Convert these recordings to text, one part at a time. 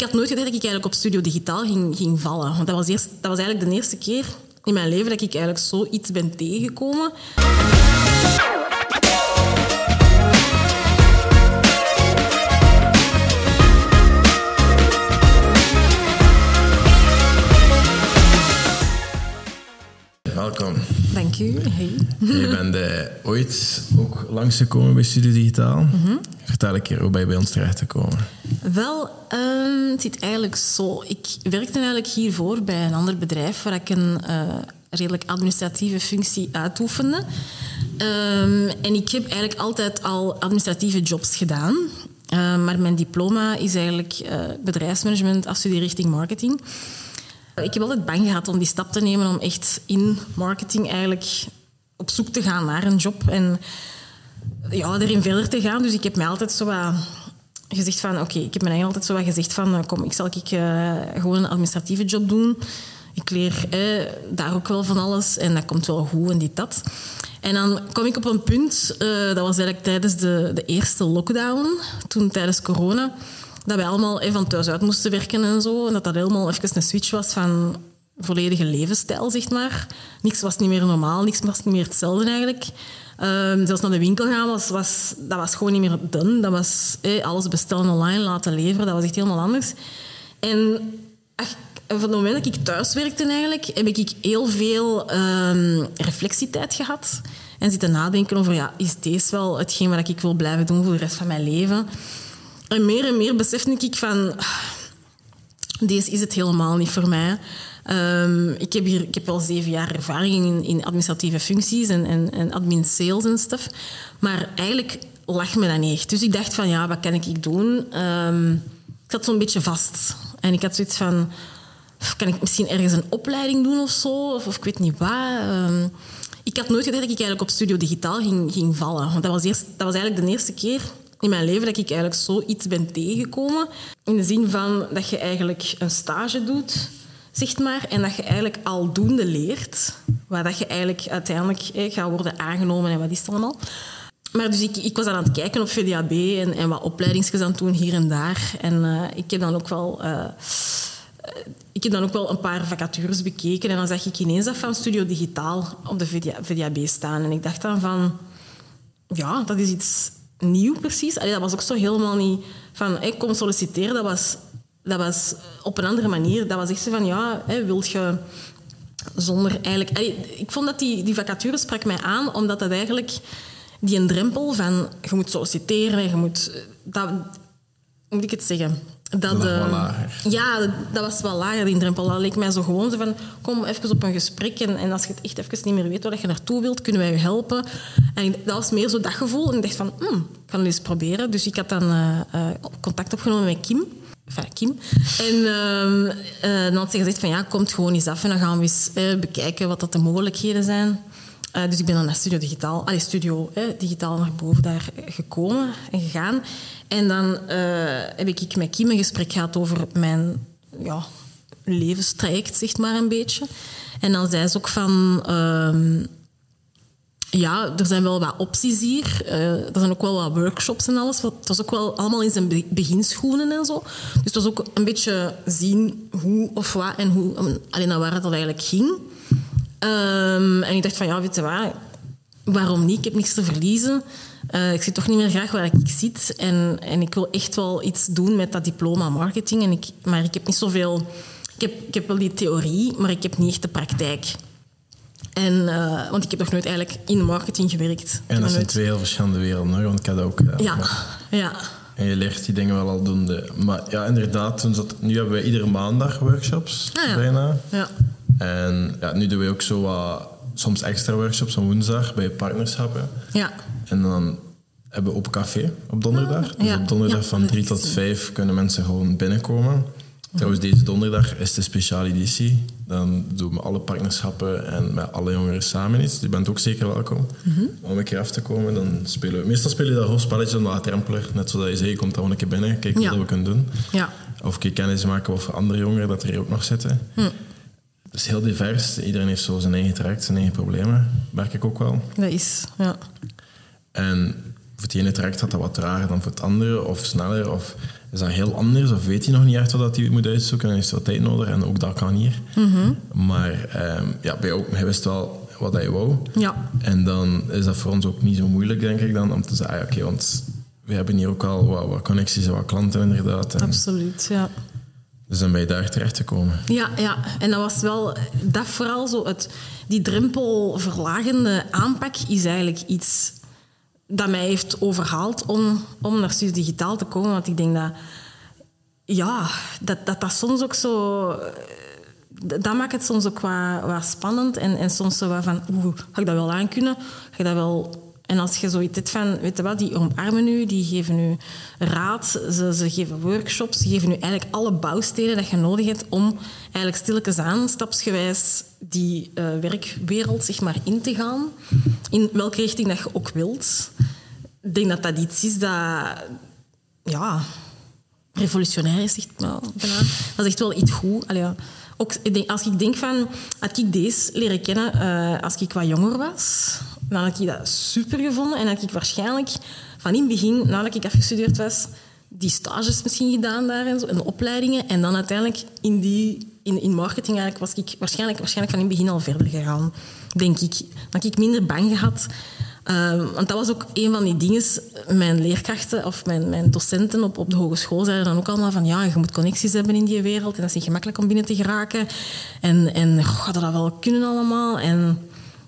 ik had nooit gedacht dat ik eigenlijk op Studio Digitaal ging, ging vallen. Want dat was, eerst, dat was eigenlijk de eerste keer in mijn leven dat ik eigenlijk zoiets ben tegengekomen. Welkom. U. Hey. Je bent eh, ooit ook langsgekomen bij Studio Digitaal. Vertel een keer hoe ben je bij ons terecht te komen. Wel, ehm, het zit eigenlijk zo. Ik werkte eigenlijk hiervoor bij een ander bedrijf waar ik een eh, redelijk administratieve functie uitoefende. Ehm, en ik heb eigenlijk altijd al administratieve jobs gedaan. Ehm, maar mijn diploma is eigenlijk eh, bedrijfsmanagement afstudeerrichting marketing. Ik heb altijd bang gehad om die stap te nemen om echt in marketing eigenlijk op zoek te gaan naar een job en ja, erin verder te gaan. Dus ik heb mij altijd zo wat gezegd van... Oké, ik heb mij altijd zo wat gezegd van... eh, Kom, ik zal ik, eh, gewoon een administratieve job doen. Ik leer daar ook wel van alles en dat komt wel goed en dit, dat. En dan kom ik op een punt, eh, dat was eigenlijk tijdens de, de eerste lockdown, toen tijdens corona, dat wij allemaal van thuis uit moesten werken en zo. En dat dat helemaal even een switch was van volledige levensstijl, zeg maar. Niks was niet meer normaal, niks was niet meer hetzelfde eigenlijk. Ehm, zelfs naar de winkel gaan, was, was, dat was gewoon niet meer done. Dat was eh, alles bestellen online, laten leveren, dat was echt helemaal anders. En ach, van het moment dat ik thuis werkte eigenlijk, heb ik heel veel ehm, reflectietijd gehad. En zitten nadenken over, ja, is deze wel hetgeen wat ik wil blijven doen voor de rest van mijn leven? En meer en meer besefte ik van... Deze is het helemaal niet voor mij. Ehm, ik, heb hier, ik heb wel zeven jaar ervaring in, in administratieve functies en, en, en admin sales en stuff. Maar eigenlijk lag me dat niet echt. Dus ik dacht van, ja, wat kan ik doen? Ehm, ik zat zo'n beetje vast. En ik had zoiets van... Kan ik misschien ergens een opleiding doen of zo? Of, of ik weet niet wat. Ehm, ik had nooit gedacht dat ik eigenlijk op Studio Digitaal ging, ging vallen. Want dat was, eerst, dat was eigenlijk de eerste keer in mijn leven dat ik eigenlijk zoiets ben tegengekomen. In de zin van dat je eigenlijk een stage doet, zeg maar, en dat je eigenlijk aldoende leert. Waar dat je eigenlijk uiteindelijk eh, gaat worden aangenomen en wat is het allemaal. Maar dus ik, ik was aan het kijken op VDAB en, en wat opleidingsjes aan doen hier en daar. En eh, ik heb dan ook wel... eh, ik heb dan ook wel een paar vacatures bekeken en dan zag ik ineens dat van Studio Digitaal op de VDA VDAB staan. En ik dacht dan van, ja, dat is iets nieuw precies. Dat was ook zo helemaal niet van, hey, kom solliciteren. Dat was, dat was op een andere manier. Dat was echt zo van, ja, hey, wilt je zonder eigenlijk... Ik vond dat die, die vacature sprak mij aan, omdat dat eigenlijk die een drempel van, je moet solliciteren en je moet... Dat, hoe moet ik het zeggen? Dat, lager. Ja, dat, dat was wel lager, die drempel. Dat leek mij zo gewoon zo van, kom even op een gesprek en, en als je het echt even niet meer weet waar je naartoe wilt, kunnen wij je helpen. En dat was meer zo dat gevoel. En ik dacht van, hmm, ik kan het eens proberen. Dus ik had dan eh, eh, contact opgenomen met Kim. Enfin, Kim. En ehm, eh, dan had ze gezegd van, ja, kom gewoon eens af en dan gaan we eens bekijken wat dat de mogelijkheden zijn. Dus ik ben dan naar Studio Digitaal, allee, Studio eh, Digitaal naar boven daar gekomen en gegaan. En dan eh, heb ik met Kim een gesprek gehad over mijn ja, levenstraject, zeg maar een beetje. En dan zei ze ook van... ehm, ja, er zijn wel wat opties hier. Eh, er zijn ook wel wat workshops en alles. Het was ook wel allemaal in zijn be- beginschoenen en zo. Dus het was ook een beetje zien hoe of wat en hoe, alleen naar waar het dan eigenlijk ging. Ehm, en ik dacht van, ja, weet je wat, waarom niet? Ik heb niks te verliezen. Eh, ik zit toch niet meer graag waar ik zit. En, en ik wil echt wel iets doen met dat diploma marketing. En ik, maar ik heb niet zoveel... Ik heb, ik heb wel die theorie, maar ik heb niet echt de praktijk. En, eh, want ik heb nog nooit eigenlijk in marketing gewerkt. En dat zijn twee heel verschillende werelden, hoor, want ik had dat ook gedaan. Ja, ja. En je leert die dingen wel al doen. Maar ja, inderdaad, toen zat, nu hebben we iedere maandag workshops, Ah, ja. bijna. ja. En ja, nu doen we ook zo wat, soms extra workshops op woensdag bij partnerschappen. Ja, En dan hebben we op café op donderdag. Ah, dus ja. op donderdag van dat drie heb ik tot vijf kunnen mensen gewoon binnenkomen. Trouwens, deze donderdag is de speciale editie. Dan doen we alle partnerschappen en met alle jongeren samen iets. Je bent ook zeker welkom Mhm. om een keer af te komen. Dan spelen we, meestal spelen we dat hoofdspelletje dan laagdrempeler. Net zoals je zei, je komt dan gewoon een keer binnen, kijk Ja. wat we kunnen doen. ja. Of een keer kennis maken over andere jongeren dat er hier ook nog zitten. Hm. Het is heel divers. Iedereen heeft zo zijn eigen traject, zijn eigen problemen. Merk ik ook wel. dat is... Ja. En voor het ene traject gaat dat wat trager dan voor het andere, of sneller. Of, is dat heel anders of weet hij nog niet echt wat hij moet uitzoeken en heeft wat tijd nodig en ook dat kan hier. Maar ehm, ja, bij ook, hij wist wel wat hij wou. Ja. En dan is dat voor ons ook niet zo moeilijk, denk ik, dan om te zeggen, ah, oké, want we hebben hier ook al wat, wat connecties en wat klanten inderdaad. En Absoluut, ja. Dus dan ben je daar terecht gekomen. Ja, ja, en dat was wel... Dat vooral zo... Het, die drempelverlagende aanpak is eigenlijk iets dat mij heeft overhaald om, om naar Studio Digitaal te komen. Want ik denk dat... Ja, dat dat, dat soms ook zo... Dat maakt het soms ook wat, spannend. En, en soms zo van... Oeh, ga ik dat wel aankunnen? Ga ik dat wel... En als je zoiets hebt van, weet je wat, die omarmen u, die geven u raad, ze, ze geven workshops, ze geven u eigenlijk alle bouwstenen dat je nodig hebt om eigenlijk stilletjes aan, stapsgewijs, die eh, werkwereld zeg maar, in te gaan. In welke richting dat je ook wilt. Ik denk dat dat iets is dat... Ja, revolutionair is, echt wel, bijna. Dat is echt wel iets goed. Ook, als ik denk van, had ik deze leren kennen eh, als ik wat jonger was, dan had ik dat super gevonden. En had ik waarschijnlijk van in het begin, nadat ik afgestudeerd was, die stages misschien gedaan daar en zo, en opleidingen. En dan uiteindelijk in, die, in, in marketing eigenlijk was ik waarschijnlijk, waarschijnlijk van in het begin al verder gegaan, denk ik. Dan had ik minder bang gehad. Ehm, want dat was ook een van die dingen. Mijn leerkrachten of mijn, mijn docenten op, op de hogeschool zeiden dan ook allemaal van ja, je moet connecties hebben in die wereld en dat is niet gemakkelijk om binnen te geraken. En, en gaat dat wel kunnen allemaal? En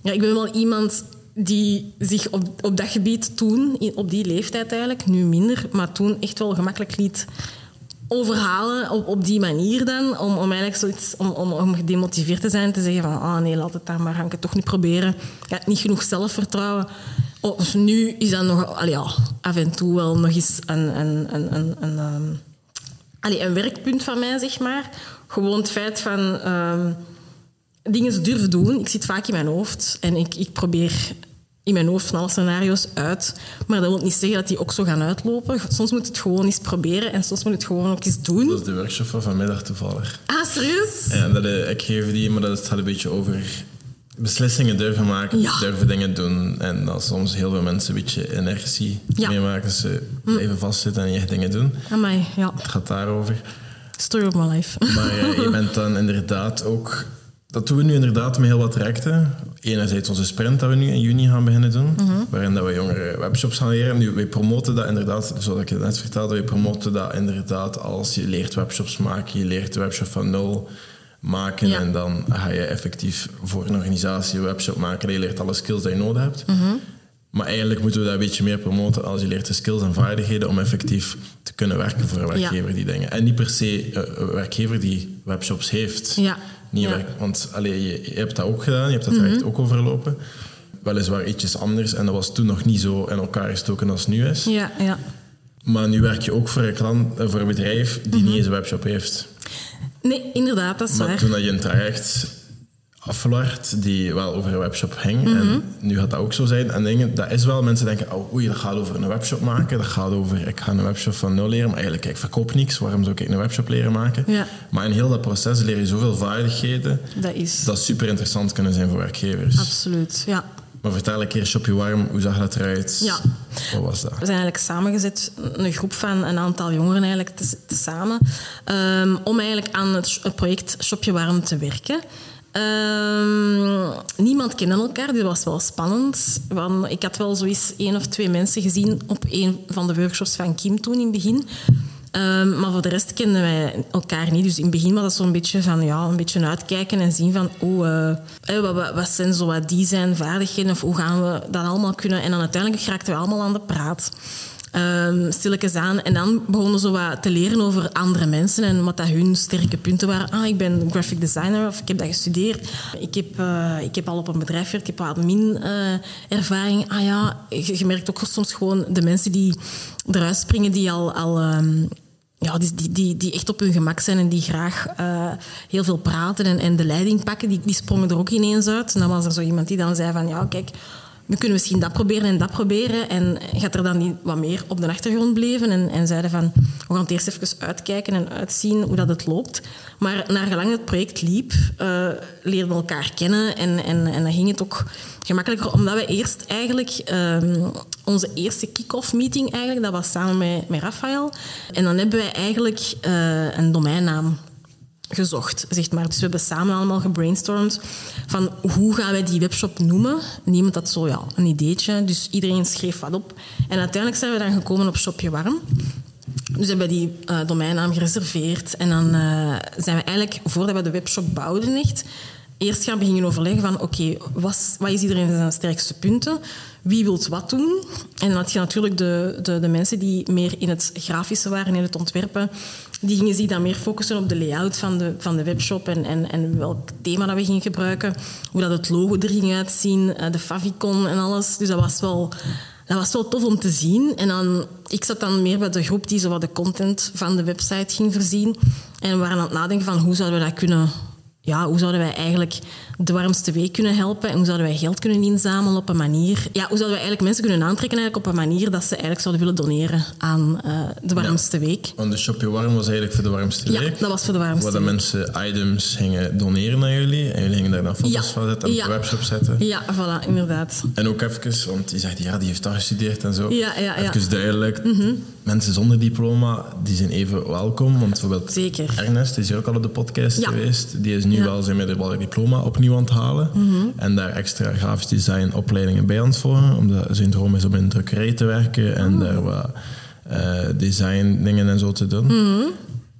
ja, ik ben wel iemand die zich op, op dat gebied toen, op die leeftijd eigenlijk, nu minder, maar toen echt wel gemakkelijk liet overhalen op, op die manier dan. Om, om eigenlijk zoiets, om, om, gedemotiveerd te zijn. Te zeggen van, ah nee, laat het dan maar, ga ik het toch niet proberen. Ik heb niet genoeg zelfvertrouwen. Oh, dus nu is dat nog, ja, af en toe wel nog eens een, een, een, een, een, ehm, allee, een werkpunt van mij, zeg maar. Gewoon het feit van ehm, dingen durven doen. Ik zit vaak in mijn hoofd en ik, ik probeer in mijn hoofd van alle scenario's uit. Maar dat wil niet zeggen dat die ook zo gaan uitlopen. Soms moet het gewoon eens proberen en soms moet het gewoon ook eens doen. Dat is de workshop van vanmiddag toevallig. Ah, serieus? En dat, eh, ik geef die, maar dat gaat een beetje over beslissingen durven maken, Ja. durven dingen doen. En dat soms heel veel mensen een beetje inertie Ja. Hm. meemaken. Ze even vastzitten en echt dingen doen. Amai, ja. Het gaat daarover. Story of my life. Maar eh, je bent dan inderdaad ook... Dat doen we nu inderdaad met heel wat trajecten. Enerzijds onze sprint dat we nu in juni gaan beginnen doen. Waarin dat we jongeren webshops gaan leren. Nu, wij promoten dat inderdaad, zoals ik het net vertelde, wij promoten dat inderdaad als je leert webshops maken. Je leert de webshop van nul maken. Ja. En dan ga je effectief voor een organisatie een webshop maken. En je leert alle skills die je nodig hebt. Maar eigenlijk moeten we dat een beetje meer promoten als je leert de skills en vaardigheden om effectief te kunnen werken voor een werkgever die dingen. En niet per se eh, een werkgever die webshops heeft. Ja. Niet Ja. werk, want allee, je, je hebt dat ook gedaan, je hebt dat traject ook overlopen. Weliswaar ietsjes anders en dat was toen nog niet zo in elkaar gestoken als het nu is. Ja, ja. Maar nu werk je ook voor een, klant, eh, voor een bedrijf die niet eens een webshop heeft. Nee, inderdaad, dat is Maar waar. toen dat je een traject aflaart die wel over een webshop ging, en nu gaat dat ook zo zijn. En dingen, dat is wel, mensen denken, oh, oei, dat gaat over een webshop maken, dat gaat over, ik ga een webshop van nul leren, maar eigenlijk, ik verkoop niks, waarom zou ik een webshop leren maken? Ja. Maar in heel dat proces leer je zoveel vaardigheden, Dat is dat super interessant kunnen zijn voor werkgevers. absoluut, ja. Maar vertel een keer, Shop Je Warm, hoe zag dat eruit? Ja. Wat was dat? We zijn eigenlijk samengezet, een groep van een aantal jongeren eigenlijk te, te samen, ehm, om eigenlijk aan het, project Shop Je Warm te werken. Ehm, niemand kende elkaar, dit was wel spannend. Want ik had wel zoiets één of twee mensen gezien op een van de workshops van Kim toen in het begin. Ehm, maar voor de rest kenden wij elkaar niet. Dus in het begin was het zo'n beetje van ja, een beetje uitkijken en zien van oh, eh, wat, wat, wat zijn zo wat die zijn vaardigheden of hoe gaan we dat allemaal kunnen. En dan uiteindelijk raakten we allemaal aan de praat. Ehm stilletjes aan. En dan begonnen ze wat te leren over andere mensen en wat dat hun sterke punten waren. Ah, ik ben graphic designer of ik heb dat gestudeerd. Ik heb, eh, ik heb al op een bedrijf gewerkt, ik heb admin eh, ervaring. Ah ja, je, merkt ook soms gewoon de mensen die eruit springen die al... al ehm, ja, die, die, die echt op hun gemak zijn en die graag eh, heel veel praten en, en de leiding pakken, die, die sprongen er ook ineens uit. En dan was er zo iemand die dan zei van, ja, kijk, we kunnen misschien dat proberen en dat proberen. En gaat er dan niet wat meer op de achtergrond bleven en, en zeiden van, we gaan het eerst even uitkijken en uitzien hoe dat het loopt. Maar naar gelang het project liep, uh, leerden we elkaar kennen en, en, en dan ging het ook gemakkelijker, omdat we eerst eigenlijk um, onze eerste kick-off meeting eigenlijk, dat was samen met, met Rafael. En dan hebben wij eigenlijk uh, een domeinnaam gezocht, zeg maar. Dus we hebben samen allemaal gebrainstormd van hoe gaan wij die webshop noemen. Niemand had zo ja, een ideetje, dus iedereen schreef wat op. En uiteindelijk zijn we dan gekomen op Shopje Warm. Dus hebben die uh, domeinnaam gereserveerd. En dan uh, zijn we eigenlijk, voordat we de webshop bouwden echt, eerst gaan beginnen overleggen van oké, wat is iedereen zijn sterkste punten? Wie wil wat doen? En dan had je natuurlijk de, de, de, mensen die meer in het grafische waren, in het ontwerpen. Die gingen zich dan meer focussen op de layout van de, van de webshop en, en, en welk thema dat we gingen gebruiken. Hoe dat het logo er ging uitzien, de favicon en alles. Dus dat was wel... Dat was wel tof om te zien. En dan, ik zat dan meer bij de groep die zo wat de content van de website ging voorzien. En we waren aan het nadenken van hoe zouden we dat kunnen ja, hoe zouden wij eigenlijk de warmste week kunnen helpen en hoe zouden wij geld kunnen inzamelen op een manier... Ja, hoe zouden wij eigenlijk mensen kunnen aantrekken eigenlijk op een manier dat ze eigenlijk zouden willen doneren aan uh, de warmste ja, week. Want de Shopje Warm was eigenlijk voor de warmste ja, week? dat was voor de warmste Waar de mensen items gingen doneren aan jullie en jullie gingen daar dan foto's Ja. van zetten en Ja. op de webshop zetten. Ja, voilà, inderdaad. En ook even, want die zegt ja, die heeft daar gestudeerd en zo. Ja, ja, ja. Even duidelijk, mensen zonder diploma, die zijn even welkom. Want bijvoorbeeld Zeker. Ernest is hier ook al op de podcast Ja. geweest. Die is nu Ja. wel zijn middelbare diploma opnieuw aan het halen. En daar extra grafisch design opleidingen bij aan het volgen. Omdat zijn droom is om in drukkerij te werken en daar wat eh, design dingen en zo te doen.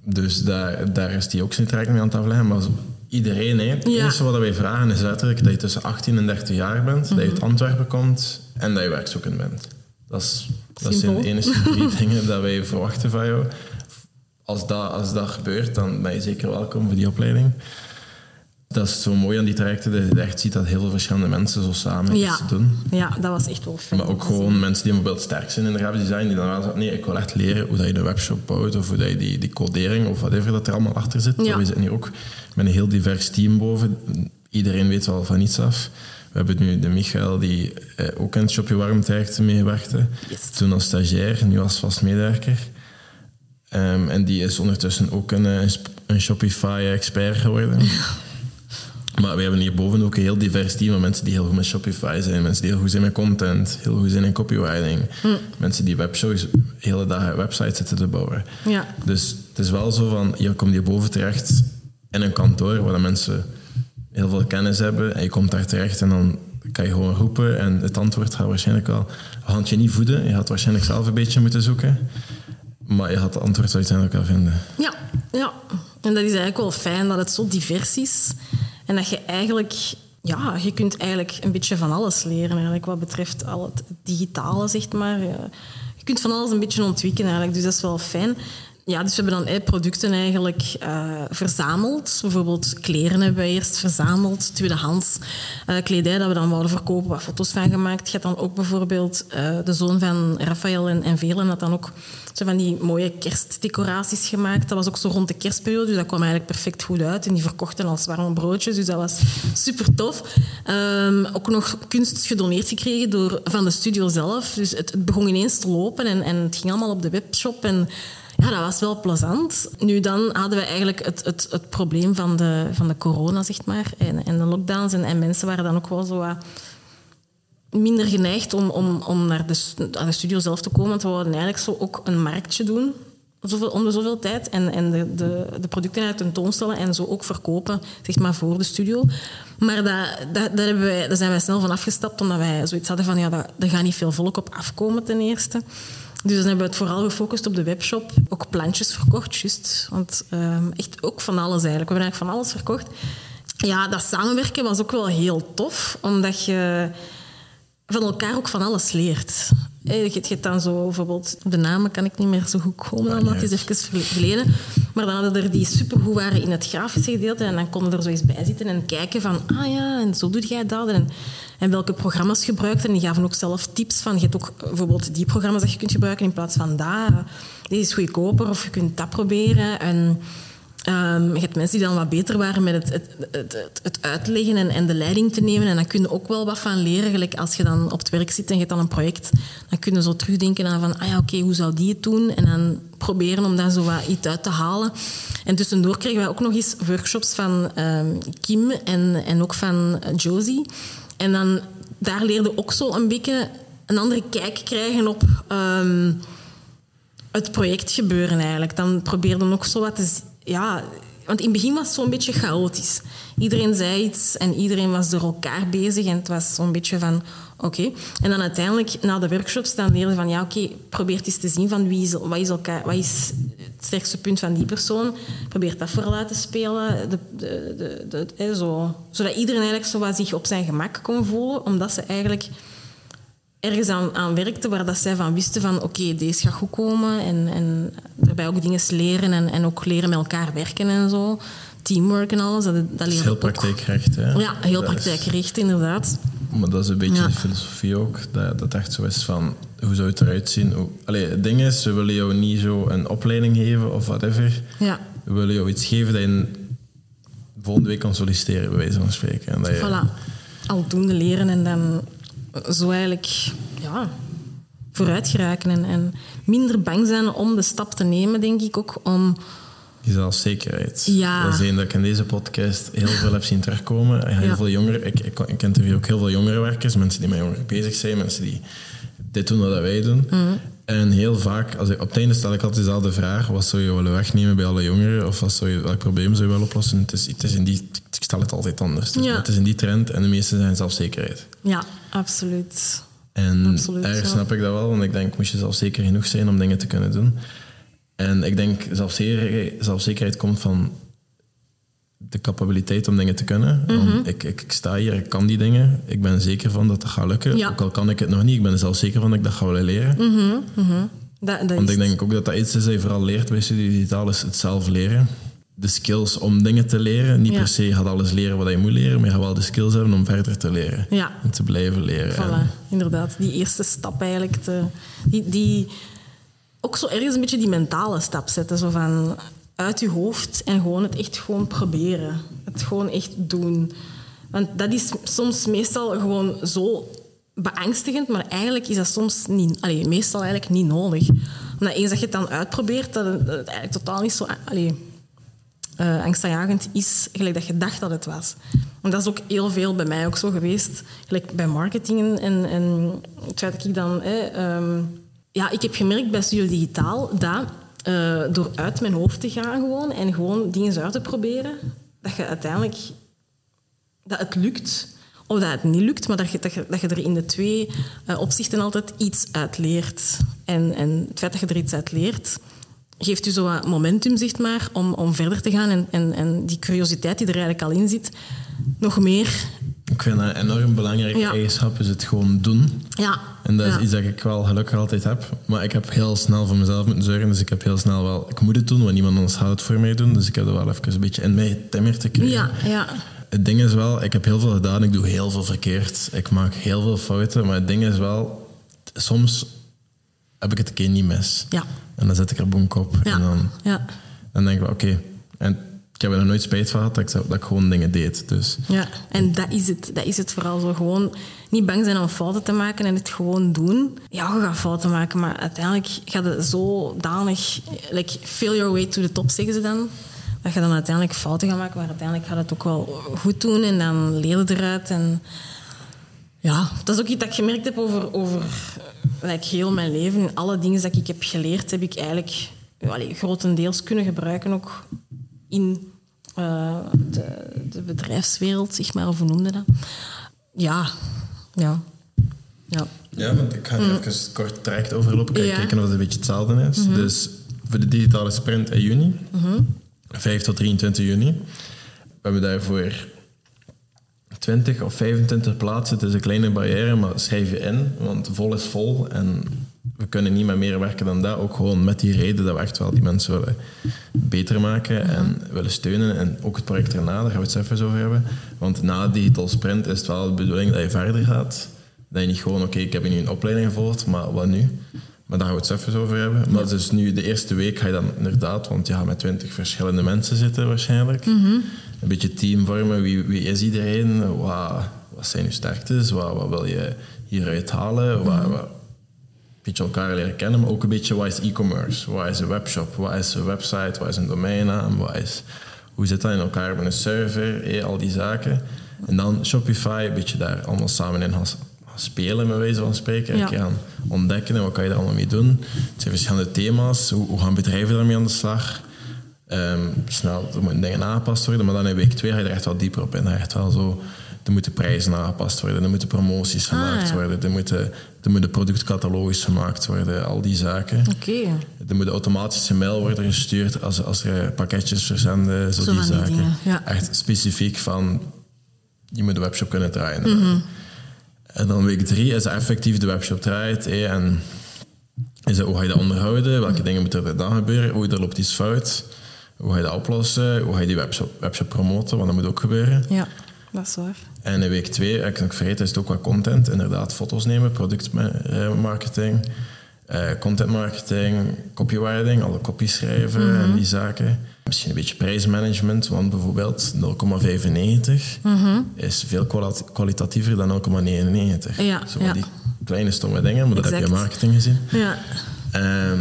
Dus daar, daar is hij ook zijn trek mee aan het afleggen. Maar iedereen, hè, het Ja. eerste wat wij vragen is letterlijk dat je tussen 18 en 30 jaar bent, dat je uit Antwerpen komt en dat je werkzoekend bent. Dat, is, dat zijn de enige drie dingen dat wij verwachten van jou. Als dat, als dat gebeurt, dan ben je zeker welkom voor die opleiding. Dat is zo mooi aan die trajecten, dat je echt ziet dat heel veel verschillende mensen zo samen Ja. iets doen. Ja, dat was echt wel fijn. Maar ook gewoon mensen die bijvoorbeeld sterk zijn in de grafisch design, die dan wel zeggen, nee, ik wil echt leren hoe dat je een webshop bouwt, of hoe dat je die, die codering, of whatever dat er allemaal achter zit. Ja. We zitten hier ook met een heel divers team boven. Iedereen weet wel van iets af. We hebben nu de Michael, die eh, ook in het Shopje Warm traject meewerkte. Yes. Toen als stagiair, nu als vast medewerker. Ehm, en die is ondertussen ook een, eh, een Shopify-expert geworden. Maar we hebben hierboven ook een heel divers team van mensen die heel goed met Shopify zijn, mensen die heel goed zijn met content, heel goed zijn in copywriting, mensen die webshows de hele dag websites zitten te bouwen. Ja. Dus het is wel zo van, je komt hierboven terecht in een kantoor waar de mensen heel veel kennis hebben en je komt daar terecht en dan kan je gewoon roepen en het antwoord gaat waarschijnlijk wel, we gaan het je niet voeden, je gaat waarschijnlijk zelf een beetje moeten zoeken, maar je gaat het antwoord uiteindelijk wel vinden. Ja, ja. En dat is eigenlijk wel fijn dat het zo divers is. En dat je eigenlijk... Ja, je kunt eigenlijk een beetje van alles leren, eigenlijk, wat betreft al het digitale, zeg maar. Je kunt van alles een beetje ontwikkelen, eigenlijk. Dus dat is wel fijn. Ja, dus we hebben dan producten eigenlijk eh, verzameld. Bijvoorbeeld kleren hebben we eerst verzameld, tweedehands eh, kledij dat we dan wouden verkopen, wat foto's van gemaakt. Je had dan ook bijvoorbeeld eh, de zoon van Raphaël en, en Velen had dan ook zo van die mooie kerstdecoraties gemaakt. Dat was ook zo rond de kerstperiode, dus dat kwam eigenlijk perfect goed uit. En die verkochten als warme broodjes, dus dat was super tof. Ehm, ook nog kunst gedoneerd gekregen door, van de studio zelf. Dus het, het begon ineens te lopen en, en het ging allemaal op de webshop. En ja, dat was wel plezant. Nu, dan hadden we eigenlijk het, het, het probleem van de, van de corona, zeg maar, en, en de lockdowns. En, en mensen waren dan ook wel zo wat minder geneigd om, om, om naar de, naar de studio zelf te komen. Want we wilden eigenlijk zo ook een marktje doen zoveel, om de zoveel tijd. En, en de, de, de producten uit tentoonstellen en zo ook verkopen, zeg maar, voor de studio. Maar dat, dat, dat hebben wij, daar zijn wij snel van afgestapt, omdat wij zoiets hadden van, ja, dat, daar gaat niet veel volk op afkomen ten eerste. Dus dan hebben we het vooral gefocust op de webshop. Ook plantjes verkocht, juist. Want ehm, echt ook van alles eigenlijk. We hebben eigenlijk van alles verkocht. Ja, dat samenwerken was ook wel heel tof, omdat je van elkaar ook van alles leert. Eh, Je hebt dan zo bijvoorbeeld... De namen kan ik niet meer zo goed komen, het is even geleden. Maar dan hadden er die supergoed waren in het grafische gedeelte. En dan konden er zo eens bij zitten en kijken van... Ah ja, en zo doe jij dat. En, en welke programma's gebruikt. En die gaven ook zelf tips van... Je hebt ook bijvoorbeeld die programma's dat je kunt gebruiken in plaats van dat. Dit is goedkoper of je kunt dat proberen. En Ehm, je hebt mensen die dan wat beter waren met het, het, het, het uitleggen en, de leiding te nemen. En dan kun je ook wel wat van leren. Gelijk als je dan op het werk zit en je hebt dan een project, dan kun je zo terugdenken aan van, ah ja, oké, hoe zou die het doen? En dan proberen om daar zo wat iets uit te halen. En tussendoor kregen wij ook nog eens workshops van um, Kim en, en ook van Josie. En dan, daar leerde ook zo een beetje een andere kijk krijgen op... Um, het project gebeuren eigenlijk. Dan probeerde nog zo wat te ja, want in het begin was het zo'n beetje chaotisch. Iedereen zei iets en iedereen was door elkaar bezig. En het was zo'n beetje van, oké. En dan uiteindelijk, na de workshops, dan leerde van, ja, oké, okay, probeer eens te zien van wie is, wat, is elkaar, wat is het sterkste punt van die persoon. Probeer dat voor laten spelen. De, de, de, de, zo, zodat iedereen eigenlijk zo wat zich op zijn gemak kon voelen. Omdat ze eigenlijk ergens aan, aan werkte waar dat zij van wisten van oké, deze gaat goed komen. En, en daarbij ook dingen leren en, en ook leren met elkaar werken en zo. Teamwork en alles. Dat, dat, is heel praktijkgericht, hè? Ja, heel praktijkgericht, inderdaad. Maar dat is een beetje de filosofie ook. Dat, dat echt zo is van, hoe zou het eruit zien? Allee, het ding is, we willen jou niet zo een opleiding geven of whatever. Ja. We willen jou iets geven dat je volgende week kan solliciteren, bij wijze van spreken. En dat je... Voilà. Aldoende leren en dan zo eigenlijk ja, vooruit geraken. En, en minder bang zijn om de stap te nemen, denk ik ook. Om die zelfzekerheid. Ja. Dat is één dat ik in deze podcast heel veel heb zien terugkomen. Heel ja. veel jongeren, ik, ik, ik interview ook heel veel jongerenwerkers, mensen die met jongeren bezig zijn, mensen die dit doen wat wij doen. Mhm. En heel vaak, als ik, op het einde stel ik altijd dezelfde vraag: wat zou je willen wegnemen bij alle jongeren? Of wat zou je, welk probleem zou je willen oplossen? Het is, het is in die, ik stel het altijd anders. Ja. Het is in die trend en de meeste zijn zelfzekerheid. Ja, absoluut. En Absoluut, ergens ja. snap ik dat wel, want ik denk, moest je zelfzeker genoeg zijn om dingen te kunnen doen. En ik denk, zelfzekerheid, zelfzekerheid komt van de capabiliteit om dingen te kunnen. Mhm. Ik, ik, ik sta hier, ik kan die dingen. Ik ben zeker van dat dat gaat lukken. Ja. Ook al kan ik het nog niet, ik ben er zelf zeker van dat ik dat ga willen leren. Mhm, mhm. Dat, dat Want ik denk ook dat dat iets is dat je vooral leert bij studie digitaal, is het zelf leren. De skills om dingen te leren. Niet Ja. per se gaat alles leren wat je moet leren, maar je gaat wel de skills hebben om verder te leren. Ja. En te blijven leren. En- Voilà, inderdaad. Die eerste stap eigenlijk. Te, die, die, ook zo ergens een beetje die mentale stap zetten. Zo van uit je hoofd en gewoon het echt gewoon proberen. Het gewoon echt doen. Want dat is soms meestal gewoon zo beangstigend, maar eigenlijk is dat soms niet, allee, meestal eigenlijk niet nodig. Omdat eens dat je het dan uitprobeert, dat het, eigenlijk totaal niet zo allee, eh, angstaanjagend is, gelijk dat je dacht dat het was. Want dat is ook heel veel bij mij ook zo geweest. Gelijk bij marketing en, en het dat ik dan... hè, ehm, ja, ik heb gemerkt bij Studio Digitaal dat eh, door uit mijn hoofd te gaan gewoon en gewoon dingen uit te proberen, dat je uiteindelijk... Dat het lukt. Of dat het niet lukt, maar dat je, dat je, dat je er in de twee eh, opzichten altijd iets uit leert. En, en het feit dat je er iets uit leert, geeft u zo wat momentum, zeg maar, om, om verder te gaan. En, en, en die curiositeit die er eigenlijk al in zit, nog meer... Ik vind dat een enorm belangrijke Ja. eigenschap, is het gewoon doen. Ja, En dat is ja. iets dat ik wel gelukkig altijd heb. Maar ik heb heel snel voor mezelf moeten zorgen. Dus ik heb heel snel wel... Ik moet het doen, want niemand anders gaat het voor mij doen. Dus ik heb er wel even een beetje in mij timmer te krijgen. Ja, ja. Het ding is wel, ik heb heel veel gedaan. Ik doe heel veel verkeerd. Ik maak heel veel fouten. Maar het ding is wel... Soms heb ik het een keer niet mis. Ja. En dan zet ik er bonk op. Ja. En dan, Ja. dan denk ik wel, oké. En heb er nooit spijt van gehad dat ik, zo- dat ik gewoon dingen deed. Dus Ja, en dat is het. Dat is het vooral zo. Gewoon niet bang zijn om fouten te maken en het gewoon doen. Ja, je gaat fouten maken, maar uiteindelijk gaat het zodanig... Like, fail your way to the top, zeggen ze dan. Dat je dan uiteindelijk fouten gaat maken, maar uiteindelijk gaat het ook wel goed doen en dan leer je eruit. En ja, dat is ook iets dat ik gemerkt heb over, over like, heel mijn leven. Alle dingen dat ik heb geleerd, heb ik eigenlijk grotendeels kunnen gebruiken ook in eh, de, de bedrijfswereld, zeg maar, of hoe noemde dat? Ja, ja, ja. Ja, want ik ga nu even kort traject overlopen. Kijk, Mm. Ja. Mhm. kijken of het een beetje hetzelfde is. Dus voor de digitale sprint in juni, 5 tot 23 juni, we hebben daarvoor 20 of 25 plaatsen. Het is een kleine barrière, maar schrijf je in, want vol is vol. En we kunnen niet met meer werken dan dat. Ook gewoon met die reden dat we echt wel die mensen willen beter maken en willen steunen. En ook het project erna, daar gaan we het zo even over hebben. Want na Digital Sprint is het wel de bedoeling dat je verder gaat. Dat je niet gewoon, oké, ik heb nu een opleiding gevolgd, maar wat nu? Maar daar gaan we het even over hebben. Maar dus nu de eerste week ga je dan inderdaad, want je gaat met twintig verschillende mensen zitten waarschijnlijk. Een beetje team vormen. Wie, wie is iedereen? Wat, wat zijn je sterktes? Wat, wat wil je hieruit halen? Wat, wat, een beetje elkaar leren kennen, maar ook een beetje wat is e-commerce? Wat is een webshop? Wat is een website? Wat is een domeinnaam? Wat is, hoe zit dat in elkaar met een server? Eh, al die zaken. En dan Shopify, een beetje daar allemaal samen in gaan spelen, met wijze van spreken. Ja. Gaan ontdekken en wat kan je daar allemaal mee doen. Het zijn verschillende thema's. Hoe, hoe gaan bedrijven daarmee aan de slag? Ehm, snel, er moeten dingen aangepast worden, maar dan in week twee ga je er echt wel dieper op in. Echt wel zo, er moeten prijzen aangepast worden, er moeten promoties gemaakt ja. worden, er moeten, er moeten productcatalogus gemaakt worden, al die zaken. Oké. Er moet automatische mail worden gestuurd als, als er pakketjes verzenden, zo, Zo die zaken. dingen, ja. Echt specifiek van, je moet de webshop kunnen draaien. Mhm. En dan week drie is effectief de webshop draait. en is het, hoe ga je dat onderhouden? Welke dingen moeten er dan gebeuren? Hoe er loopt iets fout? Hoe ga je dat oplossen? Hoe ga je die webshop, webshop promoten? Want dat moet ook gebeuren. Ja, dat is waar. En in week twee, ik nog vergeten, is het ook wat content. Inderdaad, foto's nemen, productmarketing, eh content marketing, copywriting, alle copies schrijven en die zaken. Misschien een beetje prijsmanagement, want bijvoorbeeld 0,95 is veel kwali- kwalitatiever dan 0,99. Ja, Zo ja. die kleine stomme dingen, maar dat heb je in marketing gezien. Ja. Ehm,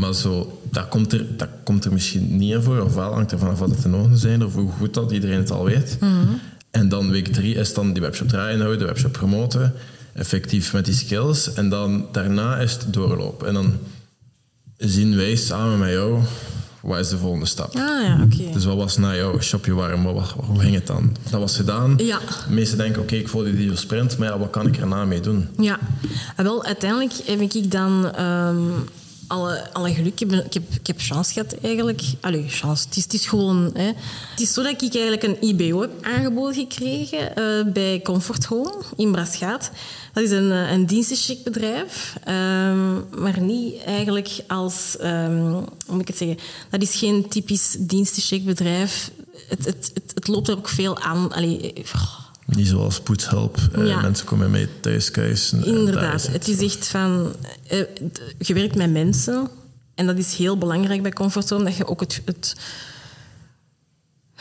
maar zo, dat komt, er, dat komt er misschien niet in voor, ofwel hangt er vanaf wat het de noden zijn, of hoe goed dat iedereen het al weet. En dan week drie is dan die webshop draaien houden, de webshop promoten, effectief met die skills. En dan daarna is het doorloop. En dan zien wij samen met jou, wat is de volgende stap? Ah ja, oké. Dus wat was na jouw shopje warm? Wat, hoe ging het dan? Dat was gedaan. Ja. De meesten denken, oké, ik volg die sprint, maar ja, wat kan ik erna mee doen? Ja, Ah, wel, uiteindelijk heb ik dan ehm, alle, alle geluk. Ik heb, ik, heb, ik heb chance gehad eigenlijk. Allee, chance. Het is, het is gewoon... Hè. Het is zo dat ik eigenlijk een IBO heb aangeboden gekregen eh, bij Comfort Home in Braschaat. Dat is een, eh, een dienstencheckbedrijf, ehm, maar niet eigenlijk als... ehm, hoe moet ik het zeggen? Dat is geen typisch dienstencheckbedrijf. Het, het, het, het loopt er ook veel aan. Allee, oh, Niet zoals poetshulp. eh, Ja. Mensen komen mee thuis Inderdaad. is Het is echt van... eh, je werkt met mensen. En dat is heel belangrijk bij Comfortzone. Dat je ook het... het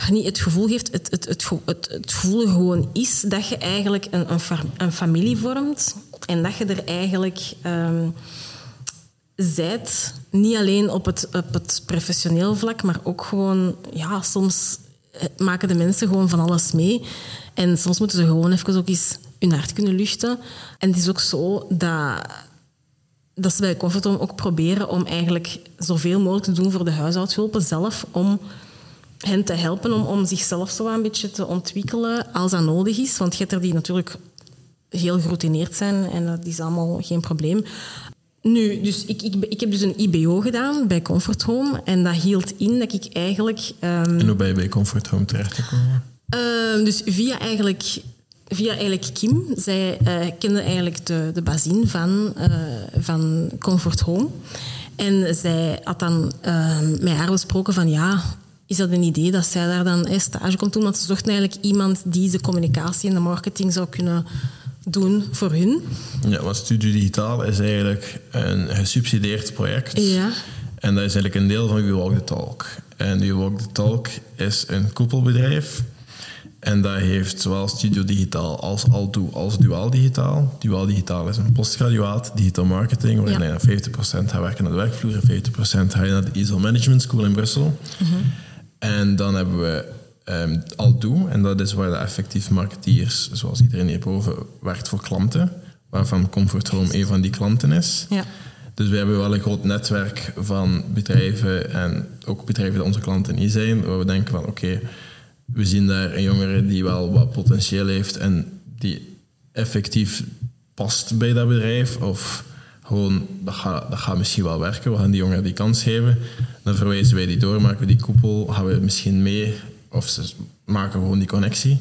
niet het gevoel geeft, het, het, het, het, het gevoel gewoon is dat je eigenlijk een, een, een familie vormt. En dat je er eigenlijk ehm zijt. Niet alleen op het, op het professioneel vlak, maar ook gewoon... Ja, soms maken de mensen gewoon van alles mee. En soms moeten ze gewoon even ook eens hun hart kunnen luchten. En het is ook zo dat dat ze bij Comfortom ook proberen om eigenlijk zoveel mogelijk te doen voor de huishoudhulpen zelf, om hen te helpen om, om zichzelf zo een beetje te ontwikkelen als dat nodig is. Want je die natuurlijk heel geroutineerd zijn en dat is allemaal geen probleem. Nu, dus ik, ik, ik heb dus een IBO gedaan bij Comfort Home en dat hield in dat ik eigenlijk... ehm, En hoe ben je bij Comfort Home terechtgekomen? Ehm, dus via eigenlijk, via eigenlijk Kim. Zij eh, kende eigenlijk de, de bazin van, eh, van Comfort Home. En zij had dan ehm, met haar besproken van ja, is dat een idee dat zij daar dan eh, stage komt doen? Want ze zochten eigenlijk iemand die de communicatie en de marketing zou kunnen doen voor hun. Ja, want Studio Digitaal is eigenlijk een gesubsidieerd project. Ja. En dat is eigenlijk een deel van We Walk the Talk. En We Walk the Talk is een koepelbedrijf. En dat heeft zowel Studio Digitaal als Aldo als Duaal Digitaal. Duaal Digitaal is een postgraduaat, digital marketing, waarin Ja. je 50% gaat werken naar de werkvloer en 50% ga je naar de ISO Management School in Brussel. En dan hebben we ehm Aldo, en dat is waar de effectief marketeers, zoals iedereen hierboven, werkt voor klanten, waarvan Comfort Home een van die klanten is. Ja. Dus we hebben wel een groot netwerk van bedrijven en ook bedrijven die onze klanten niet zijn, waar we denken van oké, we zien daar een jongere die wel wat potentieel heeft en die effectief past bij dat bedrijf of gewoon, dat gaat, dat gaat misschien wel werken, we gaan die jongeren die kans geven. Dan verwijzen wij die door, maken we die koepel, gaan we misschien mee of ze maken gewoon die connectie.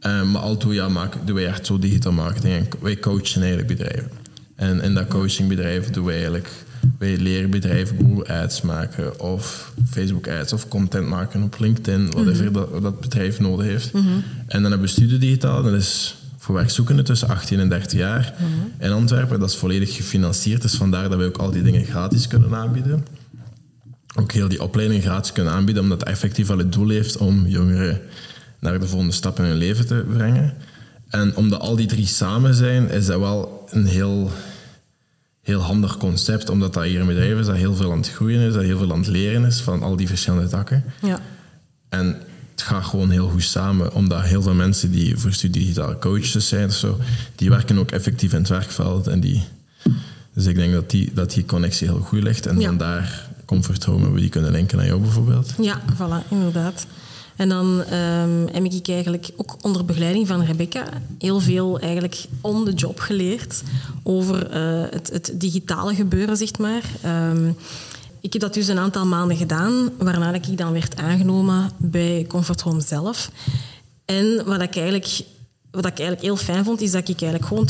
Eh, maar altoe ja, maken, doen wij echt zo digital marketing en wij coachen eigenlijk bedrijven. En in dat coachingbedrijf doen wij eigenlijk, wij leren bedrijven Google ads maken of Facebook ads of content maken op LinkedIn, whatever dat, dat bedrijf nodig heeft. En dan hebben we Studio Digitaal, dat is voor werkzoekenden tussen 18 en 30 jaar in Antwerpen. Dat is volledig gefinancierd, dus vandaar dat we ook al die dingen gratis kunnen aanbieden. Ook heel die opleiding gratis kunnen aanbieden, omdat het effectief al het doel heeft om jongeren naar de volgende stap in hun leven te brengen. En omdat al die drie samen zijn, is dat wel een heel, heel handig concept, omdat dat hier een bedrijf is dat heel veel aan het groeien is, dat heel veel aan het leren is van al die verschillende takken. Ja. En het gaat gewoon heel goed samen, omdat heel veel mensen die voor studie digitale coaches zijn of zo, die werken ook effectief in het werkveld. En die, dus ik denk dat die, dat die connectie heel goed ligt. En Ja. vandaar Comfort Home hebben we die kunnen linken naar jou bijvoorbeeld. Ja, voilà, inderdaad. En dan ehm, heb ik eigenlijk ook onder begeleiding van Rebecca heel veel eigenlijk on the job geleerd over eh, het, het digitale gebeuren, zeg maar. Ehm, ik heb dat dus een aantal maanden gedaan, waarna ik dan werd aangenomen bij Comfort Home zelf. En wat ik eigenlijk wat ik eigenlijk heel fijn vond, is dat ik eigenlijk gewoon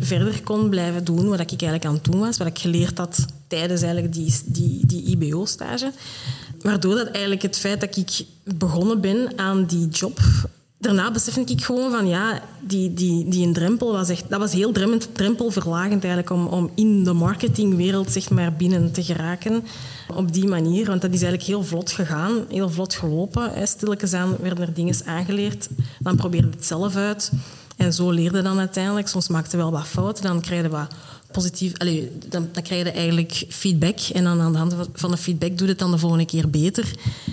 verder kon blijven doen wat ik eigenlijk aan het doen was. Wat ik geleerd had tijdens eigenlijk die, die, die IBO-stage. Waardoor dat eigenlijk het feit dat ik begonnen ben aan die job... Daarna besefte ik gewoon van, ja, die, die, die een drempel was echt... Dat was heel drem- drempelverlagend eigenlijk om, om in de marketingwereld zeg maar, binnen te geraken. Op die manier, want dat is eigenlijk heel vlot gegaan, heel vlot gelopen. Stilletjes aan werden er dingen aangeleerd. Dan probeerde het zelf uit. En zo leerde dan uiteindelijk. Soms maakte wel wat fouten, dan krijg je wat positief... Dan, dan krijg je eigenlijk feedback. En dan aan de hand van de feedback doe je het dan de volgende keer beter.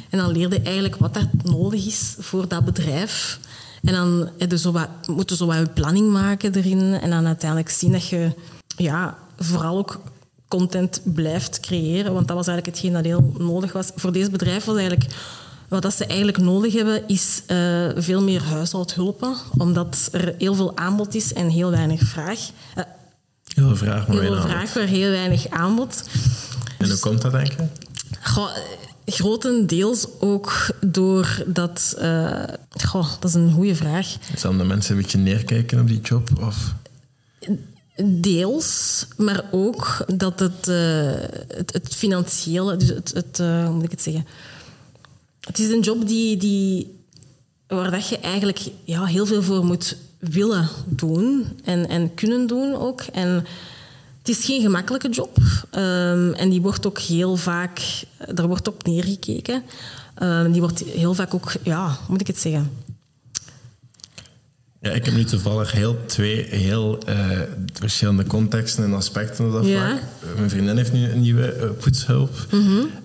En dan leerde je eigenlijk wat er nodig is voor dat bedrijf. En dan je zo je zo wat planning maken erin. En dan uiteindelijk zien dat je ja, vooral ook content blijft creëren. Want dat was eigenlijk hetgeen dat heel nodig was. Voor deze bedrijf was eigenlijk... Wat dat ze eigenlijk nodig hebben, is eh, veel meer huishoudhulpen. Omdat er heel veel aanbod is en heel weinig vraag. Eh, Heel veel vraag, maar heel veel vraag, aanbod. maar heel weinig aanbod. En hoe komt dat, denk je? Goh, grotendeels ook door dat... eh, goh, dat is een goede vraag. Is dan de mensen een beetje neerkijken op die job? Of? Deels, maar ook dat het, eh, het, het financiële, dus het, het eh, hoe moet ik het zeggen? Het is een job die, die, waar dat je eigenlijk ja, heel veel voor moet willen doen en, en kunnen doen ook. En het is geen gemakkelijke job ehm, en die wordt ook heel vaak, daar wordt op neergekeken. Ehm, die wordt heel vaak ook, ja, hoe moet ik het zeggen? Ja, ik heb nu toevallig heel twee heel eh, verschillende contexten en aspecten op dat Ja. vlak. Mijn vriendin heeft nu een nieuwe eh, poetshulp,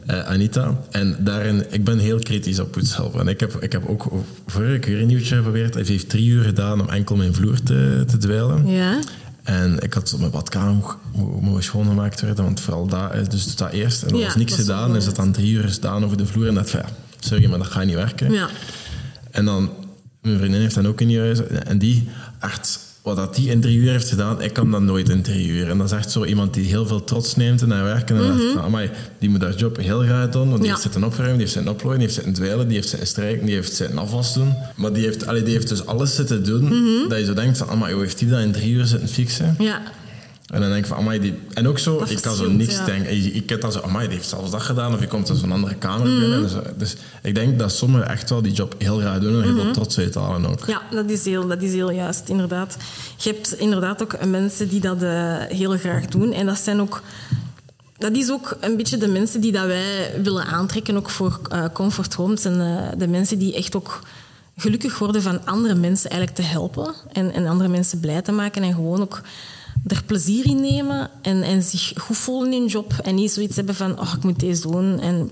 eh, Anita. En daarin, ik ben heel kritisch op poetshulp. En ik heb, ik heb ook vorige keer een nieuwtje geprobeerd. Hij heeft drie uur gedaan om enkel mijn vloer te, te dweilen. Ja, En ik had mijn badkamer mo- mogen schoongemaakt worden, want vooral dat is dus dat eerst. En er Ja, was niks dat gedaan, is het dan drie uur gedaan over de vloer. En dat van, ja, sorry, maar dat gaat niet werken. ja. En dan, mijn vriendin heeft dan ook een nieuw huis. En die, echt, wat dat die in drie uur heeft gedaan, ik kan dat nooit in drie uur. En dat is echt zo iemand die heel veel trots neemt in haar werk. En dan dacht van, amai, die moet haar job heel graag doen. Want die Ja. heeft zitten opruimen, die heeft zitten oplooien, die heeft zitten dweilen, die heeft zitten strijken, die heeft zitten afwas doen. Maar die heeft, allee, die heeft dus alles zitten doen, dat je zo denkt van, amai, hoe heeft die dat in drie uur zitten fixen? ja. En dan denk ik van, amai, die... En ook zo, Dat ik kan zo niks ja. denken. Ik, ik heb dan zo, amai, die heeft zelfs dat gedaan. Of je komt uit zo'n andere kamer binnen. Dus, dus ik denk dat sommigen echt wel die job heel graag doen en heel veel trots uithalen ook. Ja, dat is, heel, dat is heel juist, inderdaad. Je hebt inderdaad ook mensen die dat eh, heel graag doen. En dat zijn ook... Dat is ook een beetje de mensen die dat wij willen aantrekken, ook voor eh, Comfort Homes. En eh, de mensen die echt ook gelukkig worden van andere mensen eigenlijk te helpen. En, en andere mensen blij te maken. En gewoon ook er plezier in nemen en, en zich goed voelen in hun job. En niet zoiets hebben van, oh, ik moet deze doen. En,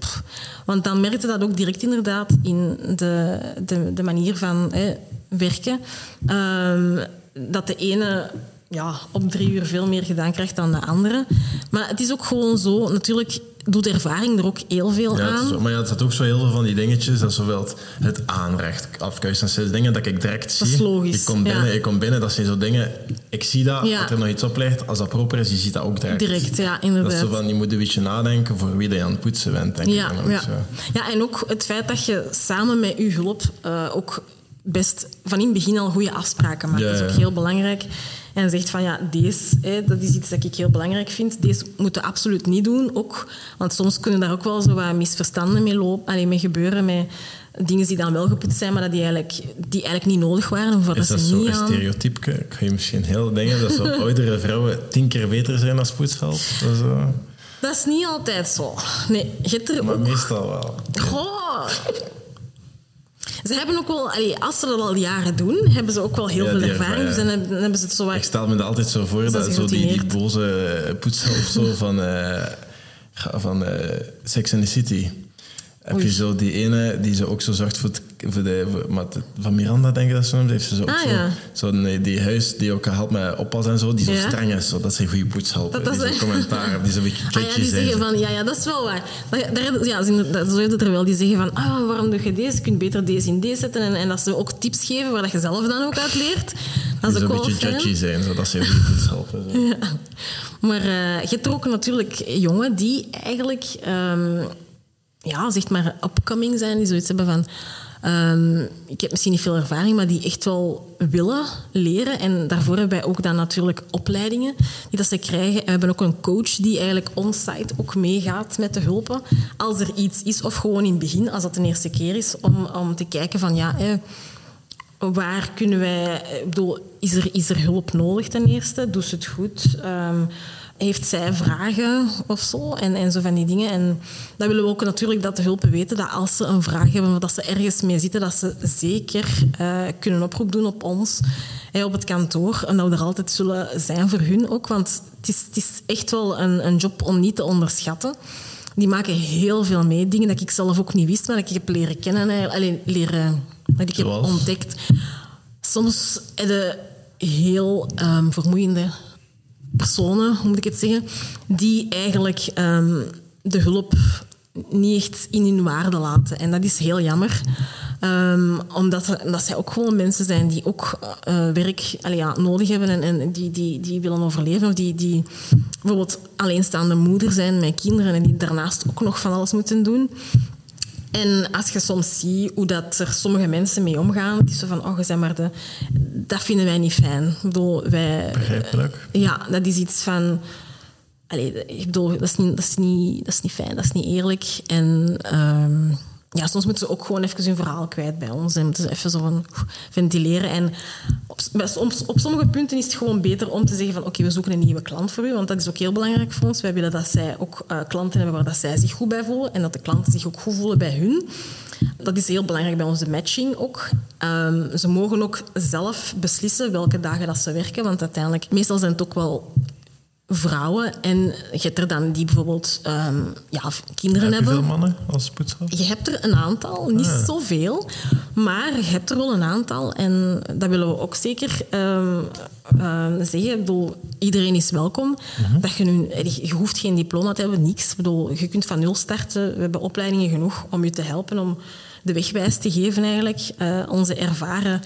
want dan merkte dat ook direct inderdaad in de, de, de manier van hè, werken. Ehm, dat de ene ja, op drie uur veel meer gedaan krijgt dan de andere. Maar het is ook gewoon zo, natuurlijk doet ervaring er ook heel veel Ja, aan. zo- maar ja, het zat ook zo heel veel van die dingetjes, dat zowel het, aanrecht, afkuisen, dat dingen dat ik direct Dat zie. is logisch, Ik kom binnen, ja. ik kom binnen, dat zijn zo dingen, ik zie dat, Ja. dat er nog iets op ligt, als dat proper is, je ziet dat ook direct. Direct, ja, Dat is inderdaad. zo van, je moet een beetje nadenken voor wie dat je aan het poetsen bent, denk Ja, ik. dan ook ja. zo. ja, en ook het feit dat je samen met je hulp eh, ook best van in het begin al goede afspraken maakt. Ja, Dat is ook ja. heel belangrijk. En zegt van ja, deze, hè, dat is iets dat ik heel belangrijk vind. Deze moeten we absoluut niet doen. Ook, want soms kunnen daar ook wel zo wat misverstanden mee, lopen, allee, mee gebeuren. Met dingen die dan wel gepoetst zijn, maar dat die eigenlijk, die eigenlijk niet nodig waren. Of Is ze dat zo niet een aan- stereotype? Ik ga je misschien heel denken dat zo oudere vrouwen tien keer beter zijn als poetshelp. Dat is, eh, Dat is niet altijd zo. Nee, je hebt er maar ook... meestal wel. Goh. Ze hebben ook wel, allee, als ze dat al jaren doen, hebben ze ook wel heel Ja, veel ervaring. Dus dan hebben, dan hebben ze het zo Ik stel me dat altijd zo voor, dat zo die, boze poetshelp zo van, eh, van eh, Sex and the City. Heb je zo die ene die ze ook zo zorgt voor, het, voor de... Voor, maar van Miranda, denk ik dat ze noemt. Heeft ze zo Ah, zo, ja. zo nee, die huis die ook helpt met oppas en zo, die zo Ja. streng is. Zo, dat zijn goede poetshelpen. Dat- dat die commentaar, die zo een beetje Ah ja, die zijn. zeggen van, ja, ja, dat is wel waar. Daar, ja, ze- zo is het er wel. Die zeggen van, ah, waarom doe je deze? Je kunt beter deze in deze zetten. En, en dat ze ook tips geven waar dat je zelf dan ook uit leert. Dat die is ook een beetje fijn. judgy zijn, zodat ze goede poetshelpen. Zo. Ja. Maar eh, je hebt er ook natuurlijk jongen die eigenlijk, ehm, ja, zeg maar, upcoming zijn, die zoiets hebben van. ehm, ik heb misschien niet veel ervaring, maar die echt wel willen leren. En daarvoor hebben wij ook dan natuurlijk opleidingen die dat ze krijgen. En we hebben ook een coach die eigenlijk on-site ook meegaat met de hulpen. Als er iets is, of gewoon in het begin, als dat de eerste keer is, om, om te kijken van ja. eh, Waar kunnen wij... Ik bedoel, is er, is er hulp nodig ten eerste? Doet ze het goed? Ehm, heeft zij vragen of zo? En, en zo van die dingen. En dat willen we ook natuurlijk dat de hulpen weten dat als ze een vraag hebben of dat ze ergens mee zitten, dat ze zeker eh, kunnen oproep doen op ons, op het kantoor. En dat we er altijd zullen zijn voor hun ook. Want het is, het is echt wel een, een job om niet te onderschatten. Die maken heel veel mee. Dingen dat ik zelf ook niet wist, maar dat ik heb leren kennen. hè. Allee, leren, dat ik heb ontdekt. Soms heb je heel ehm, vermoeiende personen, hoe moet ik het zeggen, die eigenlijk ehm, de hulp niet echt in hun waarde laten. En dat is heel jammer. Ehm, omdat, omdat zij ook gewoon mensen zijn die ook eh, werk allee, ja, nodig hebben en, en die, die, die willen overleven. Of die, die bijvoorbeeld alleenstaande moeder zijn met kinderen en die daarnaast ook nog van alles moeten doen. En als je soms ziet hoe dat er sommige mensen mee omgaan, het is zo van, oh, je bent maar de... Dat vinden wij niet fijn. Ik bedoel, wij... Begrijpelijk. Ja, dat is iets van... Allee, ik bedoel, dat is niet, dat is niet, dat is niet fijn, dat is niet eerlijk. En ehm, ja, soms moeten ze ook gewoon even hun verhaal kwijt bij ons. En moeten ze even zo van ventileren. En op, op sommige punten is het gewoon beter om te zeggen van oké, we zoeken een nieuwe klant voor u. Want dat is ook heel belangrijk voor ons. Wij willen dat zij ook eh, klanten hebben waar dat zij zich goed bij voelen. En dat de klanten zich ook goed voelen bij hun. Dat is heel belangrijk bij onze matching ook. Ehm, ze mogen ook zelf beslissen welke dagen dat ze werken. Want uiteindelijk, meestal zijn het ook wel vrouwen. En je hebt er dan die bijvoorbeeld ehm, ja, kinderen Heb hebben. veel mannen als poetshelp? Je hebt er een aantal, niet Ah. zoveel, maar je hebt er wel een aantal. En dat willen we ook zeker ehm, ehm, zeggen. Ik bedoel, iedereen is welkom. dat je, nu, je hoeft geen diploma te hebben, niks. Ik bedoel, je kunt van nul starten. We hebben opleidingen genoeg om je te helpen, om de wegwijs te geven eigenlijk. Eh, onze ervaren...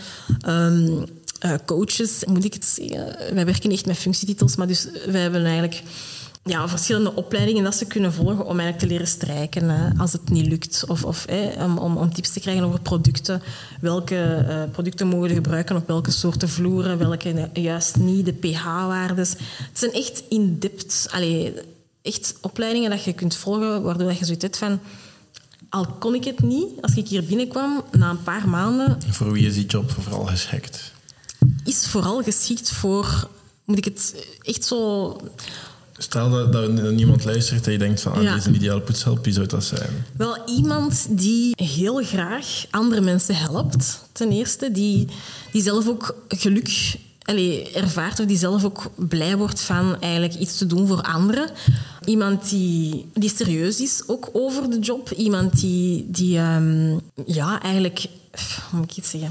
eh, coaches, moet ik het zeggen. Wij werken echt met functietitels, maar dus wij hebben eigenlijk ja, verschillende opleidingen dat ze kunnen volgen om eigenlijk te leren strijken eh, als het niet lukt. Of, of eh, om, om, tips te krijgen over producten. Welke eh, producten mogen we gebruiken op welke soorten vloeren, welke juist niet, de pH-waardes. Het zijn echt in-depth, echt opleidingen dat je kunt volgen, waardoor dat je zoiets hebt van... Al kon ik het niet, als ik hier binnenkwam, na een paar maanden, Voor wie is die job vooral geschikt? Is vooral geschikt voor... Moet ik het echt zo Stel dat, dat niemand luistert en je denkt van ah, Ja. deze ideale poetshelp, wie zou dat zijn? Wel iemand die heel graag andere mensen helpt, ten eerste. Die, die zelf ook geluk allee, ervaart of die zelf ook blij wordt van eigenlijk iets te doen voor anderen. Iemand die, die serieus is, ook over de job. Iemand die, die ehm, ja, eigenlijk... Hoe moet ik het zeggen?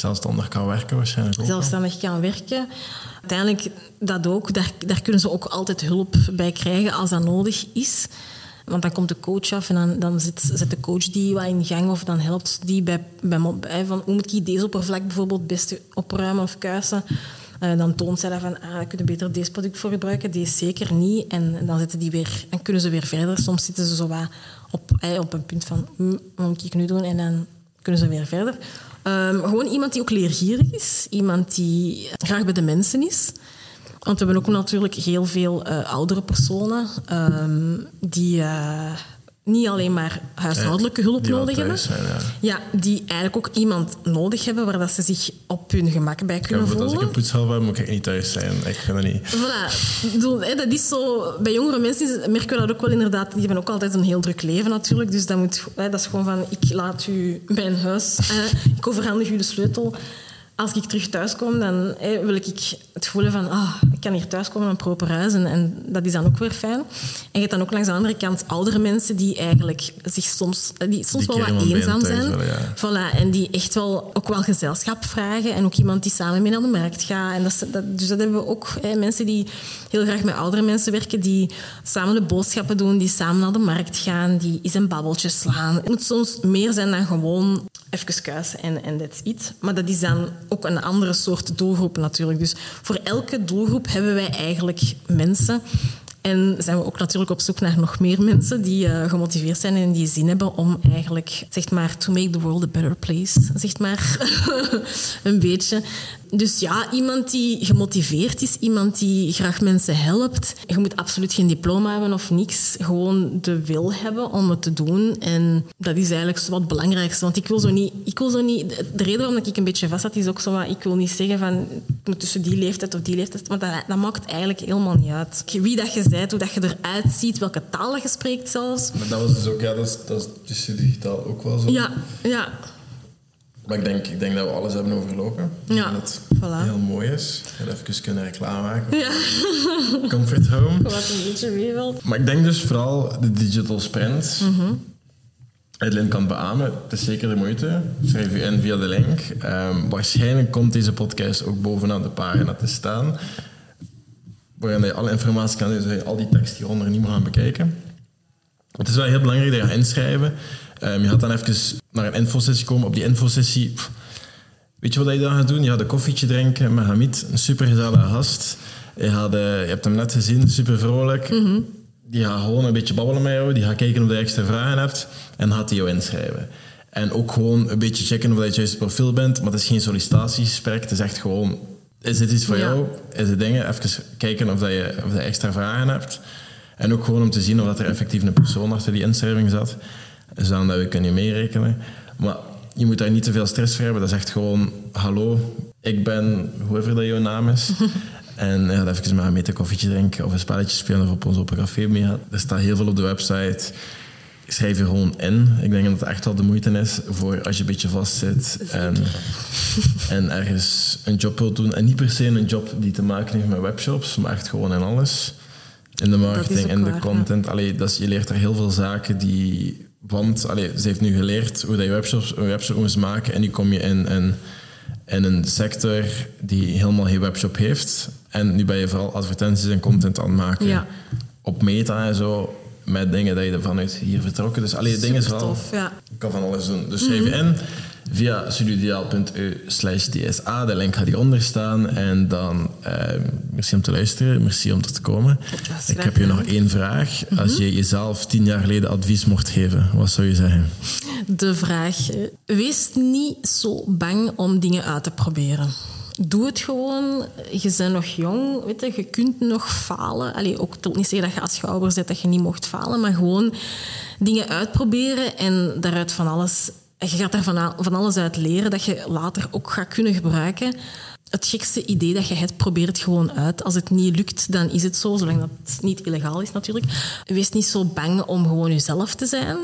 Zelfstandig kan werken waarschijnlijk ook. zelfstandig kan werken. Uiteindelijk dat ook. Daar, daar kunnen ze ook altijd hulp bij krijgen als dat nodig is. Want dan komt de coach af en dan, dan zet de coach die wat in gang of dan helpt die bij, bij, bij van hoe moet ik deze oppervlak bijvoorbeeld het beste opruimen of kuisen. Eh, dan toont zij dat van, ah, daar kun je beter deze product voor gebruiken, deze zeker niet. En dan, zitten die weer, dan kunnen ze weer verder. Soms zitten ze zo wat op, eh, op een punt van, hm, wat moet ik nu doen? En dan kunnen ze weer verder. Ehm, gewoon iemand die ook leergierig is. Iemand die graag bij de mensen is. Want we hebben ook natuurlijk heel veel uh, oudere personen ehm, die uh, niet alleen maar huishoudelijke hulp nodig hebben. Zijn, ja. ja. die eigenlijk ook iemand nodig hebben waar dat ze zich op hun gemak bij kunnen ja, voelen. Als ik een poetshal heb, moet ik niet thuis zijn. Ik vind dat niet. Voilà. dat is zo... Bij jongere mensen merken we dat ook wel inderdaad. Die hebben ook altijd een heel druk leven natuurlijk. Dus dat, moet, dat is gewoon van, ik laat u mijn huis... ik overhandig u de sleutel als ik terug thuis kom, dan wil ik het voelen van ah, ik kan hier thuiskomen in een proper huis. En, en, dat is dan ook weer fijn. En je hebt dan ook langs de andere kant oudere mensen die eigenlijk zich soms, die soms wel wat eenzaam zijn. voilà, en die echt wel ook wel gezelschap vragen. En ook iemand die samen mee naar de markt gaat. En dat, dat, dus dat hebben we ook. mensen die heel graag met oudere mensen werken, die samen de boodschappen doen, die samen naar de markt gaan, die eens een babbeltje slaan. Het moet soms meer zijn dan gewoon even kuisen en, en that's it. Maar dat is dan ook een andere soort doelgroep natuurlijk. Dus voor elke doelgroep hebben wij eigenlijk mensen. En zijn we ook natuurlijk op zoek naar nog meer mensen die uh, gemotiveerd zijn en die zin hebben om eigenlijk, zeg maar, to make the world a better place. Zeg maar, een beetje. Dus ja, iemand die gemotiveerd is, iemand die graag mensen helpt. Je moet absoluut geen diploma hebben of niks. Gewoon de wil hebben om het te doen. En dat is eigenlijk wat het belangrijkste. Want ik wil zo niet... Ik wil zo niet de reden waarom ik een beetje vast zat, is ook zo wat... Ik wil niet zeggen van... Tussen die leeftijd of die leeftijd... Want dat, dat maakt eigenlijk helemaal niet uit. Wie dat je bent, hoe dat je eruit ziet, welke taal dat je spreekt zelfs. Maar dat was dus ook... Ja, dat is, dat is tussen digitaal ook wel zo. Ja, ja. Maar ik denk, ik denk dat we alles hebben overlopen. Ja, dat voilà. heel mooi is. Dat even kunnen reclame maken. Ja. Comfort Home. Wat een beetje wilt. Maar ik denk dus vooral de digital sprint. Mm -hmm. kan beamen. Het is zeker de moeite. Schrijf je in via de link. Um, waarschijnlijk komt deze podcast ook bovenaan de pagina te staan. Waarin je alle informatie kan, dus je al die tekst hieronder niet meer gaan bekijken. Het is wel heel belangrijk dat je gaat inschrijven. Um, je gaat dan even naar een infosessie komen. Op die infosessie, weet je wat je dan gaat doen? Je gaat een koffietje drinken met Hamid, een supergezellige gast. Je, gaat, uh, je hebt hem net gezien, super vrolijk. Mm Die gaat gewoon een beetje babbelen met jou. Die gaat kijken of je extra vragen hebt. En gaat hij jou inschrijven. En ook gewoon een beetje checken of je het juiste profiel bent. Maar het is geen sollicitatiegesprek. Het is echt gewoon... Is dit iets voor jou? Is het dingen? Even kijken of, dat je, of je extra vragen hebt. En ook gewoon om te zien of dat er effectief een persoon achter die inschrijving zat. Zodat we kunnen meerekenen. Maar je moet daar niet te veel stress voor hebben. Dat is echt gewoon, hallo, ik ben, whoever dat jouw naam is. en ja, even maar een koffietje drinken of een spelletje spelen of op ons open café mee Er staat heel veel op de website. Schrijf je gewoon in. Ik denk dat het echt wel de moeite is voor als je een beetje vastzit en, en ergens een job wilt doen. En niet per se een job die te maken heeft met webshops, maar echt gewoon in alles. In de marketing, in de content. Ja. Allee, dat is, je leert er heel veel zaken die want allee, ze heeft nu geleerd hoe dat je webshops, een webshop moest maken. En nu kom je in, in, in een sector die helemaal geen webshop heeft. En nu ben je vooral advertenties en content aan het maken. Ja. Op meta en zo. Met dingen dat je vanuit hier vertrokken. Dus alleen dingen is wel... Tof, ja. Ik kan van alles doen. Dus schrijf je in via studiodiaal.eu slash DSA. De link gaat hieronder staan. En dan, uh, merci om te luisteren. Merci om er te komen. Ik heb je nog één vraag. Als je jezelf tien jaar geleden advies mocht geven, wat zou je zeggen? De vraag, eh, wees niet zo bang om dingen uit te proberen. Doe het gewoon. Je bent nog jong, weet je, je kunt nog falen. Allee, ook wil niet zeggen dat je als schouder zit dat je niet mocht falen, maar gewoon dingen uitproberen en daaruit van alles je gaat daar van, alles uit leren dat je later ook gaat kunnen gebruiken. Het gekste idee dat je hebt, probeer het gewoon uit. Als het niet lukt, dan is het zo, zolang dat het niet illegaal is natuurlijk. Wees niet zo bang om gewoon jezelf te zijn.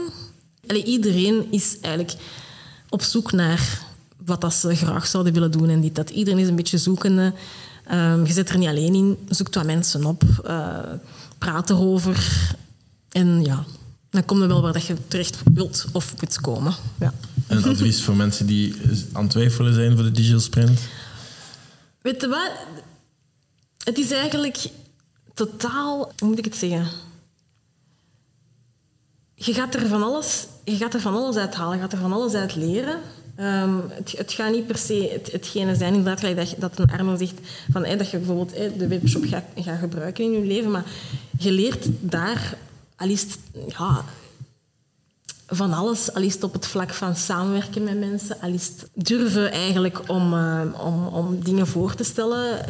Allee, iedereen is eigenlijk op zoek naar wat dat ze graag zouden willen doen en dit, dat. Iedereen is een beetje zoekende. Um, je zit er niet alleen in. Zoek wat mensen op. Uh, praat erover. En ja, dan kom je wel waar dat je terecht wilt of moet komen. Ja. Een advies voor mensen die aan het twijfelen zijn voor de digital sprint? Weet je wat? Het is eigenlijk totaal... Hoe moet ik het zeggen? Je gaat er van alles, je gaat er van alles uit halen. Je gaat er van alles uit leren. Um, het, gaat niet per se het, hetgene zijn, inderdaad, dat, dat een Arno zegt, van, dat je bijvoorbeeld de webshop gaat, gaat gebruiken in je leven, maar je leert daar al is ja, van alles. Al het op het vlak van samenwerken met mensen, al het durven eigenlijk om, uh, om, om dingen voor te stellen.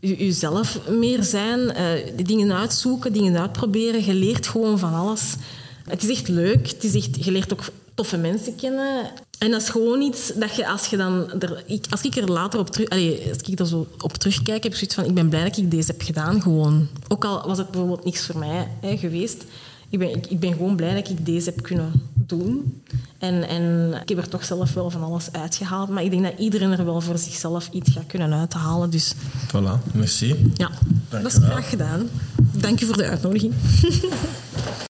Jezelf meer zijn, uh, dingen uitzoeken, dingen uitproberen. Je leert gewoon van alles. Het is echt leuk. Het is echt, je leert ook toffe mensen kennen. En dat is gewoon iets dat je als je dan... Er, ik, als ik er later op terug... Als ik er zo op terugkijk, heb ik zoiets van... Ik ben blij dat ik deze heb gedaan, gewoon. Ook al was het bijvoorbeeld niks voor mij hè, geweest. Ik ben, ik, ik, ben gewoon blij dat ik deze heb kunnen doen. En, en ik heb er toch zelf wel van alles uitgehaald. Maar ik denk dat iedereen er wel voor zichzelf iets gaat kunnen uithalen. Dus... Voilà, merci. Ja, dat is graag gedaan. Dank je voor de uitnodiging.